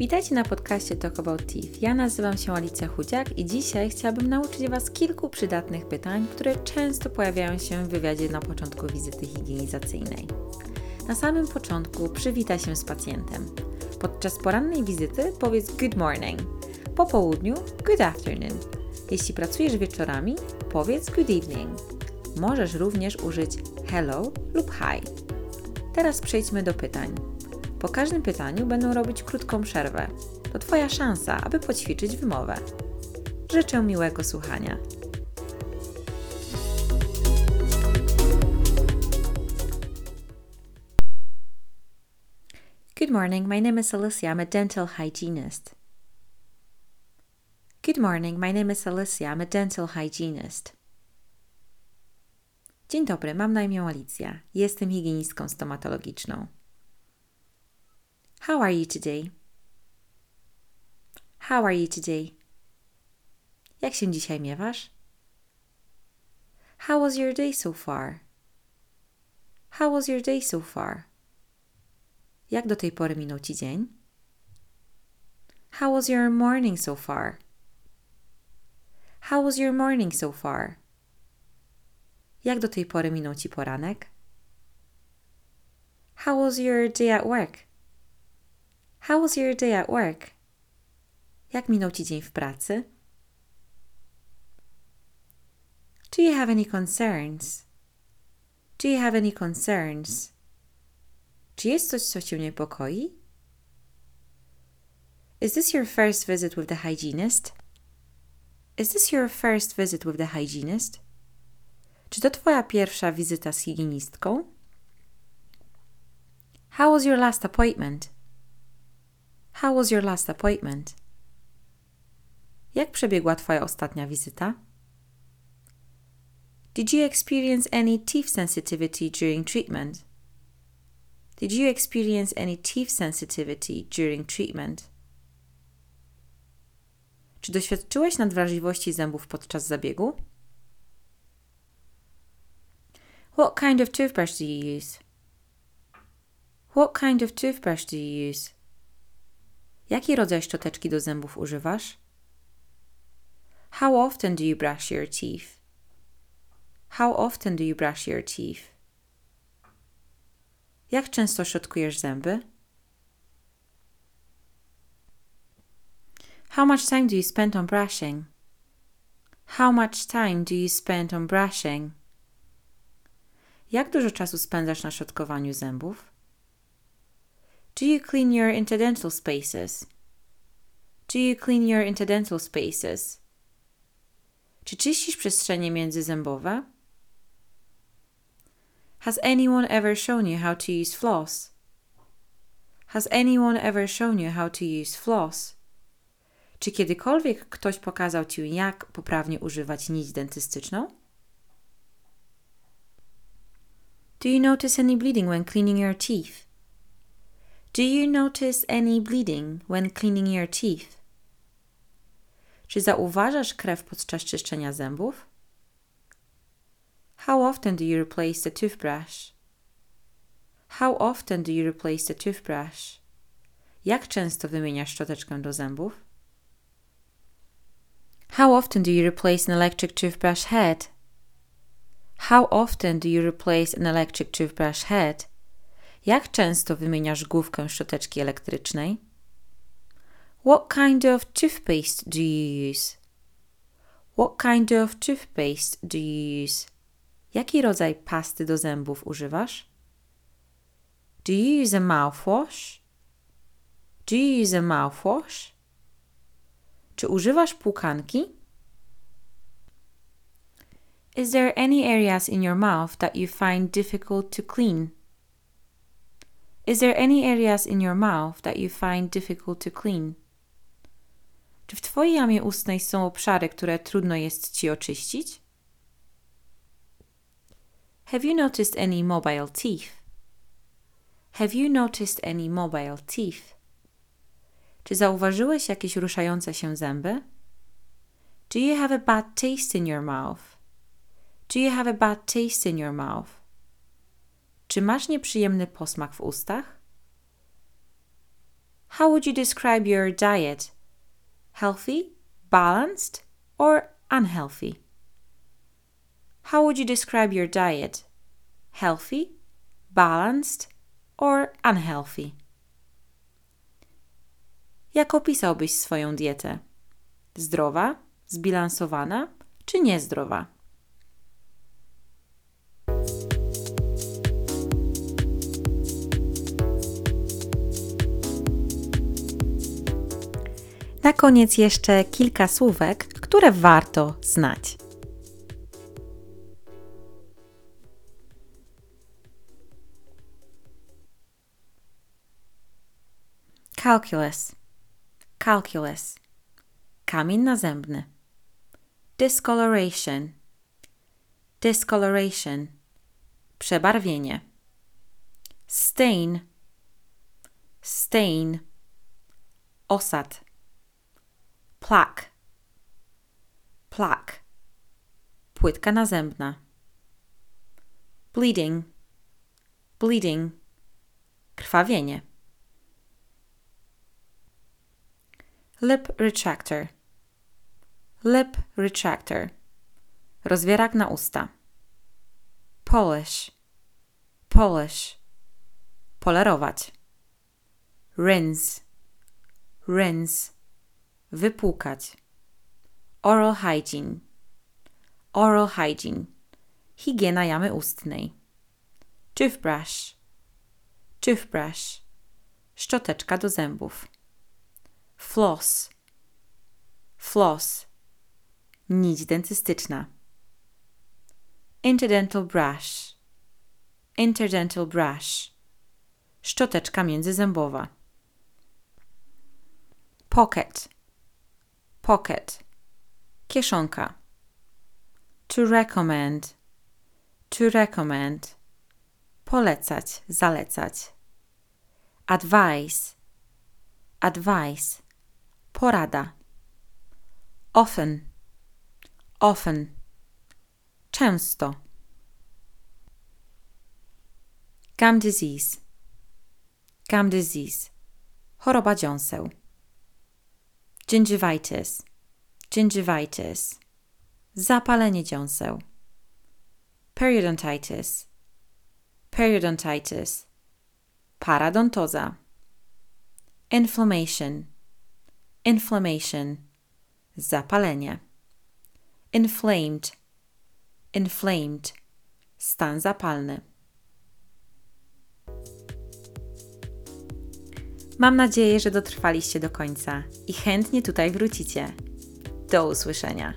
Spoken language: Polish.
Witajcie na podcaście Talk About Teeth. Ja nazywam się Alicja Chudziak i dzisiaj chciałabym nauczyć Was kilku przydatnych pytań, które często pojawiają się w wywiadzie na początku wizyty higienizacyjnej. Na samym początku przywitaj się z pacjentem. Podczas porannej wizyty powiedz good morning. Po południu good afternoon. Jeśli pracujesz wieczorami, powiedz good evening. Możesz również użyć hello lub hi. Teraz przejdźmy do pytań. Po każdym pytaniu będą robić krótką przerwę. To Twoja szansa, aby poćwiczyć wymowę. Życzę miłego słuchania. Good morning, my name is Alicia. I'm a dental hygienist. Good morning, my name is Alicia. I'm a dental hygienist. Dzień dobry, mam na imię Alicja. Jestem higienistką stomatologiczną. How are you today? How are you today? Jak się dzisiaj miewasz? How was your day so far? How was your day so far? Jak do tej pory minął ci dzień? How was your morning so far? How was your morning so far? Jak do tej pory minął ci poranek? How was your day at work? How was your day at work? Jak minął ci dzień w pracy? Do you have any concerns? Do you have any concerns? Czy jest coś, co cię niepokoi? Is this your first visit with the hygienist? Is this your first visit with the hygienist? Czy to twoja pierwsza wizyta z higienistką? How was your last appointment? How was your last appointment? Jak przebiegła twoja ostatnia wizyta? Did you experience any teeth sensitivity during treatment? Did you experience any teeth sensitivity during treatment? Czy doświadczyłeś nadwrażliwości zębów podczas zabiegu? What kind of toothbrush do you use? What kind of toothbrush do you use? Jaki rodzaj szczoteczki do zębów używasz? How often do you brush your teeth? How often do you brush your teeth? Jak często szczotkujesz zęby? How much time do you spend on brushing? How much time do you spend on brushing? Jak dużo czasu spędzasz na szczotkowaniu zębów? Do you clean your interdental spaces? Do you clean your interdental spaces? Czy czyścisz przestrzenie międzyzębowe? Has anyone ever shown you how to use floss? Has anyone ever shown you how to use floss? Czy kiedykolwiek ktoś pokazał ci, jak poprawnie używać nić dentystyczną? Do you notice any bleeding when cleaning your teeth? Do you notice any bleeding when cleaning your teeth? Czy zauważasz krew podczas czyszczenia zębów? How often do you replace the toothbrush? How often do you replace the toothbrush? Jak często wymieniasz szczoteczkę do zębów? How often do you replace an electric toothbrush head? How often do you replace an electric toothbrush head? Jak często wymieniasz główkę szczoteczki elektrycznej? What kind of toothpaste do you use? What kind of toothpaste do you use? Jaki rodzaj pasty do zębów używasz? Do you use a mouthwash? Do you use a mouthwash? Czy używasz płukanki? Is there any areas in your mouth that you find difficult to clean? Is there any areas in your mouth that you find difficult to clean? Czy w Twojej jamie ustnej są obszary, które trudno jest Ci oczyścić? Have you noticed any mobile teeth? Have you noticed any mobile teeth? Czy zauważyłeś jakieś ruszające się zęby? Do you have a bad taste in your mouth? Do you have a bad taste in your mouth? Czy masz nieprzyjemny posmak w ustach? How would you describe your diet? Healthy, balanced, or unhealthy? How would you describe your diet? Healthy, balanced, or unhealthy? Jak opisałbyś swoją dietę? Zdrowa, zbilansowana czy niezdrowa? Na koniec jeszcze kilka słówek, które warto znać. Calculus. Calculus. Kamień nazębny. Discoloration. Discoloration. Przebarwienie. Stain. Stain. Osad. Plaque. Plaque. Płytka nazębna. Bleeding. Bleeding. Krwawienie. Lip retractor. Lip retractor. Rozwierak na usta. Polish. Polish. Polerować. Rinse. Rinse. Wypłukać. Oral hygiene. Oral hygiene. Higiena jamy ustnej. Toothbrush. Toothbrush. Szczoteczka do zębów. Floss. Floss. Nić dentystyczna. Interdental brush. Interdental brush. Szczoteczka międzyzębowa. Pocket. Pocket. Kieszonka. To recommend. To recommend. Polecać, zalecać. Advice. Advice. Porada. Often. Often. Często. Gum disease. Gum disease. Choroba dziąseł. Gingivitis. Gingivitis. Zapalenie dziąseł. Periodontitis. Periodontitis. Paradontoza. Inflammation. Inflammation. Zapalenie. Inflamed. Inflamed. Stan zapalny. Mam nadzieję, że dotrwaliście do końca i chętnie tutaj wrócicie. Do usłyszenia.